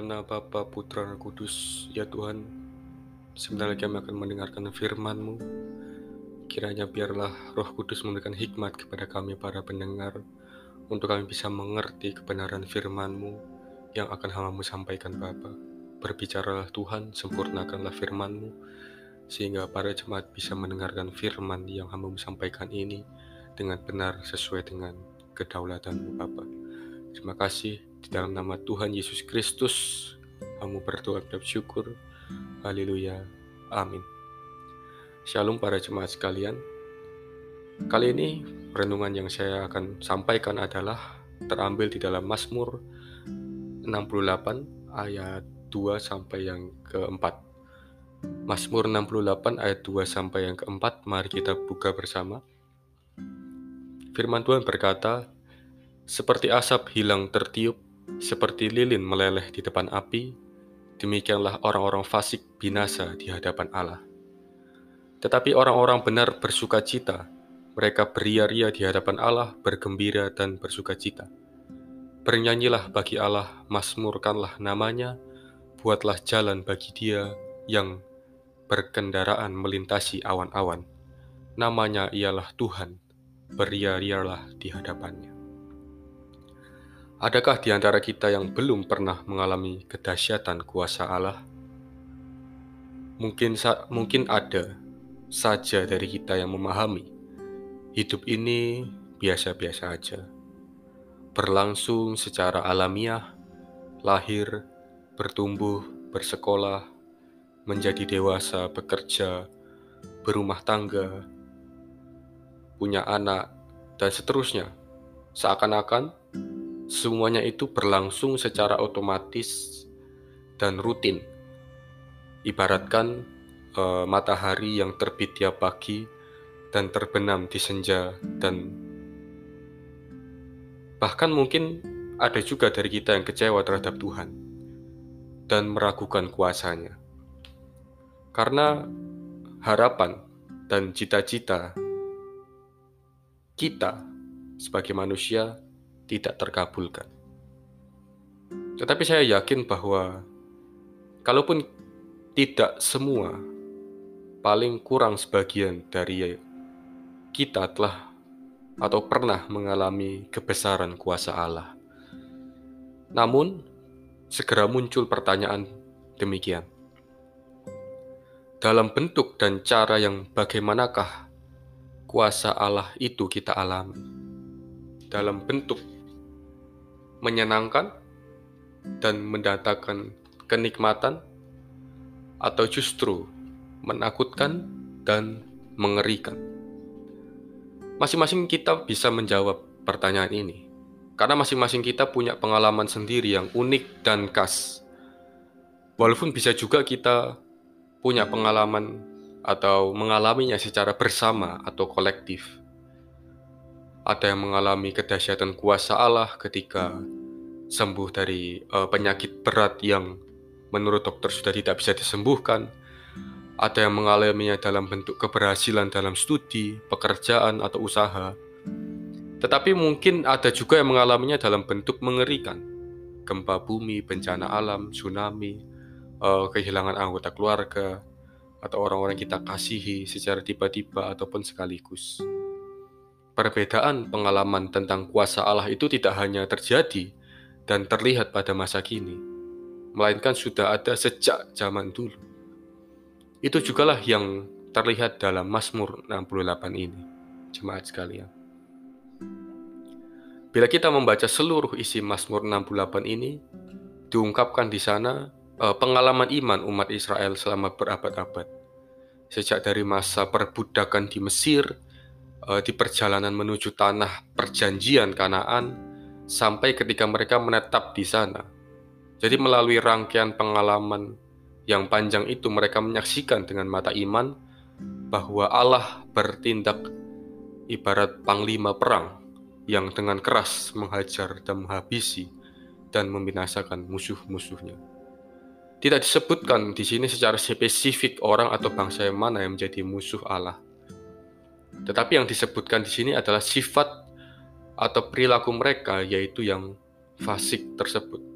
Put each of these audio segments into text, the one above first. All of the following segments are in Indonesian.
nama Bapa, Putra, Kudus, ya Tuhan, sebentar lagi kami akan mendengarkan firman-Mu. Kiranya biarlah Roh Kudus memberikan hikmat kepada kami para pendengar, untuk kami bisa mengerti kebenaran firman-Mu yang akan hamamu sampaikan Bapa. Berbicaralah Tuhan, sempurnakanlah firman-Mu, sehingga para jemaat bisa mendengarkan firman yang hamamu sampaikan ini dengan benar sesuai dengan kedaulatan-Mu Bapa. Terima kasih di dalam nama Tuhan Yesus Kristus. Kamu berdoa dan syukur. Haleluya. Amin. Shalom para jemaat sekalian. Kali ini renungan yang saya akan sampaikan adalah terambil di dalam Mazmur 68 ayat 2 sampai yang keempat. Mazmur 68 ayat 2 sampai yang keempat, mari kita buka bersama. Firman Tuhan berkata, seperti asap hilang tertiup, seperti lilin meleleh di depan api, demikianlah orang-orang fasik binasa di hadapan Allah. Tetapi orang-orang benar bersuka cita, mereka beria-ria di hadapan Allah, bergembira dan bersuka cita. Bernyanyilah bagi Allah, masmurkanlah namanya, buatlah jalan bagi dia yang berkendaraan melintasi awan-awan. Namanya ialah Tuhan, beria-rialah di hadapannya. Adakah di antara kita yang belum pernah mengalami kedahsyatan kuasa Allah? Mungkin mungkin ada saja dari kita yang memahami hidup ini biasa-biasa aja. Berlangsung secara alamiah, lahir, bertumbuh, bersekolah, menjadi dewasa, bekerja, berumah tangga, punya anak, dan seterusnya. Seakan-akan semuanya itu berlangsung secara otomatis dan rutin. Ibaratkan e, matahari yang terbit tiap pagi dan terbenam di senja dan bahkan mungkin ada juga dari kita yang kecewa terhadap Tuhan dan meragukan kuasanya. Karena harapan dan cita-cita kita sebagai manusia tidak terkabulkan. Tetapi saya yakin bahwa kalaupun tidak semua, paling kurang sebagian dari kita telah atau pernah mengalami kebesaran kuasa Allah. Namun, segera muncul pertanyaan demikian. Dalam bentuk dan cara yang bagaimanakah kuasa Allah itu kita alami? Dalam bentuk menyenangkan dan mendatangkan kenikmatan, atau justru menakutkan dan mengerikan? Masing-masing kita bisa menjawab pertanyaan ini, karena masing-masing kita punya pengalaman sendiri yang unik dan khas. Walaupun bisa juga kita punya pengalaman atau mengalaminya secara bersama atau kolektif. Ada yang mengalami kedahsyatan kuasa Allah ketika sembuh dari uh, penyakit berat yang menurut dokter sudah tidak bisa disembuhkan. Ada yang mengalaminya dalam bentuk keberhasilan dalam studi, pekerjaan, atau usaha. Tetapi mungkin ada juga yang mengalaminya dalam bentuk mengerikan. Gempa bumi, bencana alam, tsunami, uh, kehilangan anggota keluarga, atau orang-orang kita kasihi secara tiba-tiba ataupun sekaligus. Perbedaan pengalaman tentang kuasa Allah itu tidak hanya terjadi dan terlihat pada masa kini, melainkan sudah ada sejak zaman dulu. Itu jugalah yang terlihat dalam Mazmur 68 ini, jemaat sekalian. Bila kita membaca seluruh isi Mazmur 68 ini, diungkapkan di sana eh, pengalaman iman umat Israel selama berabad-abad. Sejak dari masa perbudakan di Mesir, di perjalanan menuju tanah perjanjian Kanaan sampai ketika mereka menetap di sana. Jadi melalui rangkaian pengalaman yang panjang itu mereka menyaksikan dengan mata iman bahwa Allah bertindak ibarat panglima perang yang dengan keras menghajar dan menghabisi dan membinasakan musuh-musuhnya. Tidak disebutkan di sini secara spesifik orang atau bangsa yang mana yang menjadi musuh Allah. Tetapi yang disebutkan di sini adalah sifat atau perilaku mereka, yaitu yang fasik tersebut.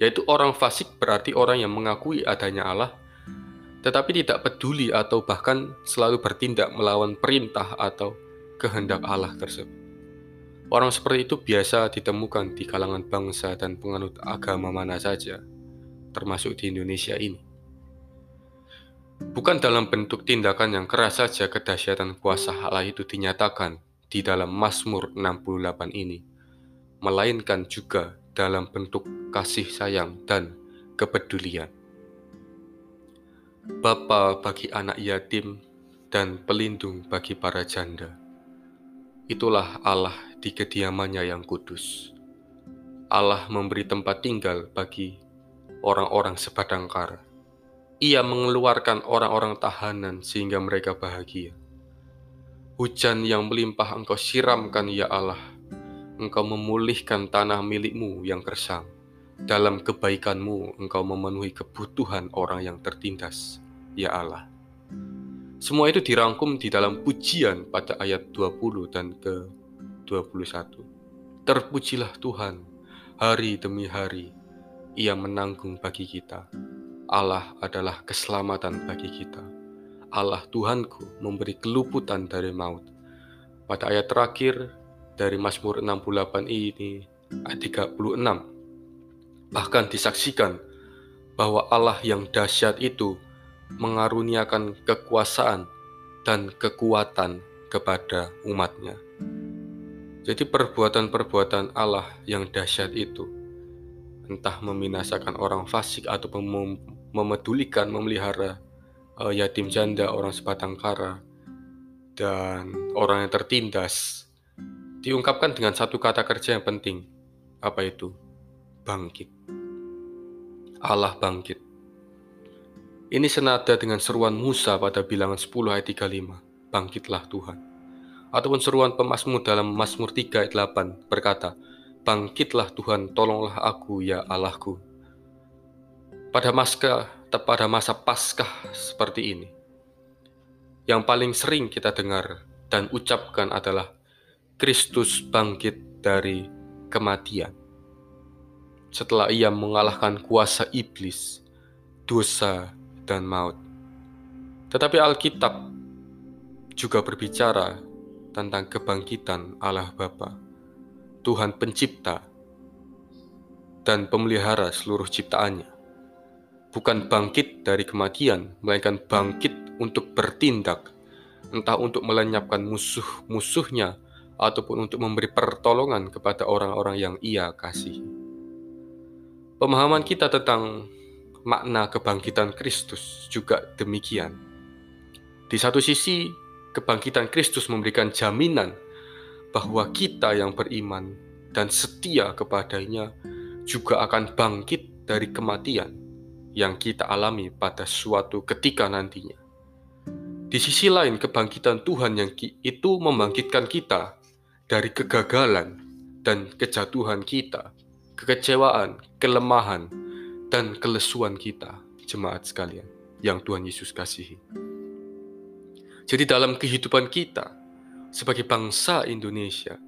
yaitu orang fasik berarti orang yang mengakui adanya Allah, tetapi tidak peduli atau bahkan selalu bertindak melawan perintah atau kehendak Allah tersebut. Orang seperti itu biasa ditemukan di kalangan bangsa dan penganut agama mana saja, termasuk di Indonesia ini. Bukan dalam bentuk tindakan yang keras saja kedahsyatan kuasa Allah itu dinyatakan di dalam Mazmur 68 ini, melainkan juga dalam bentuk kasih sayang dan kepedulian. Bapa bagi anak yatim dan pelindung bagi para janda. Itulah Allah di kediamannya yang kudus. Allah memberi tempat tinggal bagi orang-orang sebatang kara. Ia mengeluarkan orang-orang tahanan sehingga mereka bahagia. Hujan yang melimpah engkau siramkan ya Allah engkau memulihkan tanah milikmu yang kersang. Dalam kebaikanmu, engkau memenuhi kebutuhan orang yang tertindas, ya Allah. Semua itu dirangkum di dalam pujian pada ayat 20 dan ke-21. Terpujilah Tuhan, hari demi hari, Ia menanggung bagi kita. Allah adalah keselamatan bagi kita. Allah Tuhanku memberi keluputan dari maut. Pada ayat terakhir, dari Mazmur 68 ini ayat 36 bahkan disaksikan bahwa Allah yang dahsyat itu mengaruniakan kekuasaan dan kekuatan kepada umatnya. Jadi perbuatan-perbuatan Allah yang dahsyat itu entah membinasakan orang fasik atau memedulikan, memelihara uh, yatim janda, orang sebatang kara, dan orang yang tertindas diungkapkan dengan satu kata kerja yang penting. Apa itu? Bangkit. Allah bangkit. Ini senada dengan seruan Musa pada bilangan 10 ayat 35. Bangkitlah Tuhan. Ataupun seruan pemasmur dalam Mazmur 3 ayat 8 berkata, Bangkitlah Tuhan, tolonglah aku ya Allahku. Pada masa, pada masa Paskah seperti ini, yang paling sering kita dengar dan ucapkan adalah Kristus bangkit dari kematian. Setelah ia mengalahkan kuasa iblis, dosa, dan maut. Tetapi Alkitab juga berbicara tentang kebangkitan Allah Bapa, Tuhan pencipta dan pemelihara seluruh ciptaannya. Bukan bangkit dari kematian, melainkan bangkit untuk bertindak, entah untuk melenyapkan musuh-musuhnya ataupun untuk memberi pertolongan kepada orang-orang yang ia kasih. Pemahaman kita tentang makna kebangkitan Kristus juga demikian. Di satu sisi, kebangkitan Kristus memberikan jaminan bahwa kita yang beriman dan setia kepadanya juga akan bangkit dari kematian yang kita alami pada suatu ketika nantinya. Di sisi lain, kebangkitan Tuhan yang itu membangkitkan kita dari kegagalan dan kejatuhan kita, kekecewaan, kelemahan, dan kelesuan kita, jemaat sekalian, yang Tuhan Yesus kasihi. Jadi dalam kehidupan kita, sebagai bangsa Indonesia,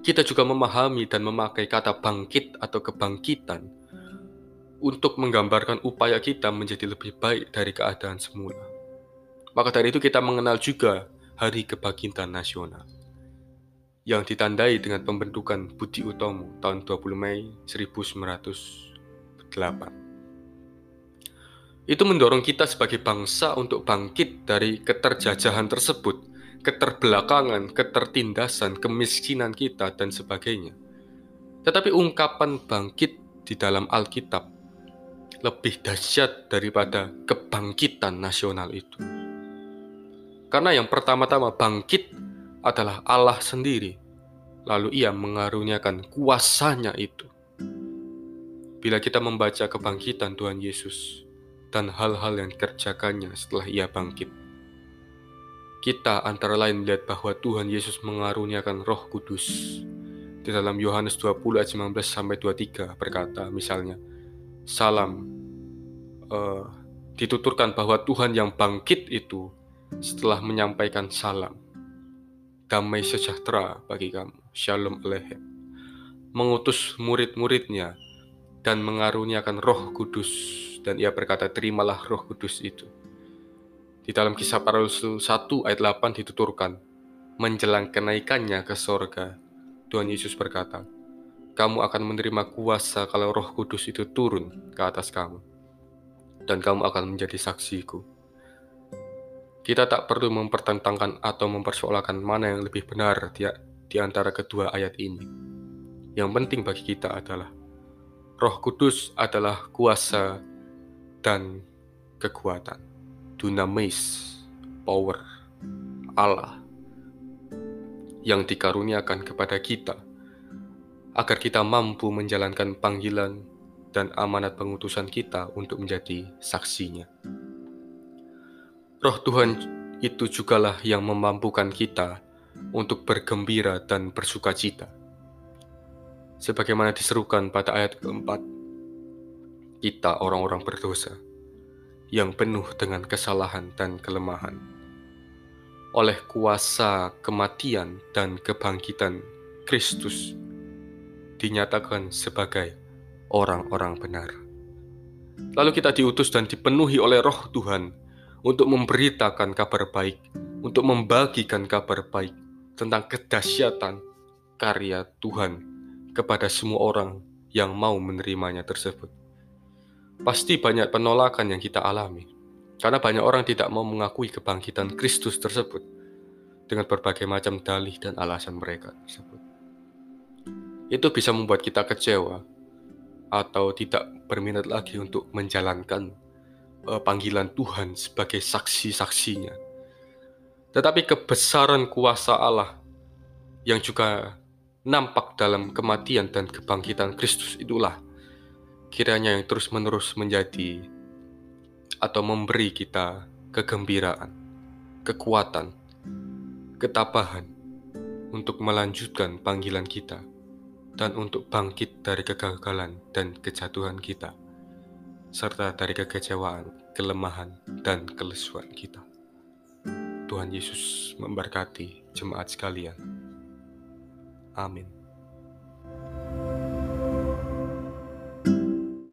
kita juga memahami dan memakai kata bangkit atau kebangkitan untuk menggambarkan upaya kita menjadi lebih baik dari keadaan semula. Maka dari itu kita mengenal juga Hari Kebangkitan Nasional yang ditandai dengan pembentukan Budi Utomo tahun 20 Mei 1908. Itu mendorong kita sebagai bangsa untuk bangkit dari keterjajahan tersebut, keterbelakangan, ketertindasan, kemiskinan kita, dan sebagainya. Tetapi ungkapan bangkit di dalam Alkitab lebih dahsyat daripada kebangkitan nasional itu. Karena yang pertama-tama bangkit adalah Allah sendiri, lalu ia mengaruniakan kuasanya itu. Bila kita membaca kebangkitan Tuhan Yesus dan hal-hal yang dikerjakannya setelah ia bangkit, kita antara lain melihat bahwa Tuhan Yesus mengaruniakan roh kudus. Di dalam Yohanes 20 ayat 19 sampai 23 berkata misalnya, Salam uh, dituturkan bahwa Tuhan yang bangkit itu setelah menyampaikan salam damai sejahtera bagi kamu. Shalom Aleichem. Mengutus murid-muridnya dan mengaruniakan roh kudus. Dan ia berkata, terimalah roh kudus itu. Di dalam kisah para rasul 1 ayat 8 dituturkan, menjelang kenaikannya ke sorga, Tuhan Yesus berkata, kamu akan menerima kuasa kalau roh kudus itu turun ke atas kamu. Dan kamu akan menjadi saksiku. Kita tak perlu mempertentangkan atau mempersoalkan mana yang lebih benar di, antara kedua ayat ini. Yang penting bagi kita adalah Roh Kudus adalah kuasa dan kekuatan. Dunamis, power, Allah yang dikaruniakan kepada kita agar kita mampu menjalankan panggilan dan amanat pengutusan kita untuk menjadi saksinya. Roh Tuhan itu jugalah yang memampukan kita untuk bergembira dan bersuka cita sebagaimana diserukan pada ayat keempat. Kita orang-orang berdosa yang penuh dengan kesalahan dan kelemahan. Oleh kuasa kematian dan kebangkitan Kristus dinyatakan sebagai orang-orang benar. Lalu kita diutus dan dipenuhi oleh roh Tuhan untuk memberitakan kabar baik, untuk membagikan kabar baik tentang kedahsyatan karya Tuhan kepada semua orang yang mau menerimanya tersebut. Pasti banyak penolakan yang kita alami, karena banyak orang tidak mau mengakui kebangkitan Kristus tersebut dengan berbagai macam dalih dan alasan mereka tersebut. Itu bisa membuat kita kecewa atau tidak berminat lagi untuk menjalankan uh, panggilan Tuhan sebagai saksi-saksinya. Tetapi kebesaran kuasa Allah yang juga nampak dalam kematian dan kebangkitan Kristus itulah kiranya yang terus-menerus menjadi atau memberi kita kegembiraan, kekuatan, ketabahan untuk melanjutkan panggilan kita dan untuk bangkit dari kegagalan dan kejatuhan kita serta dari kekecewaan, kelemahan, dan kelesuan kita. Tuhan Yesus memberkati jemaat sekalian. Amin.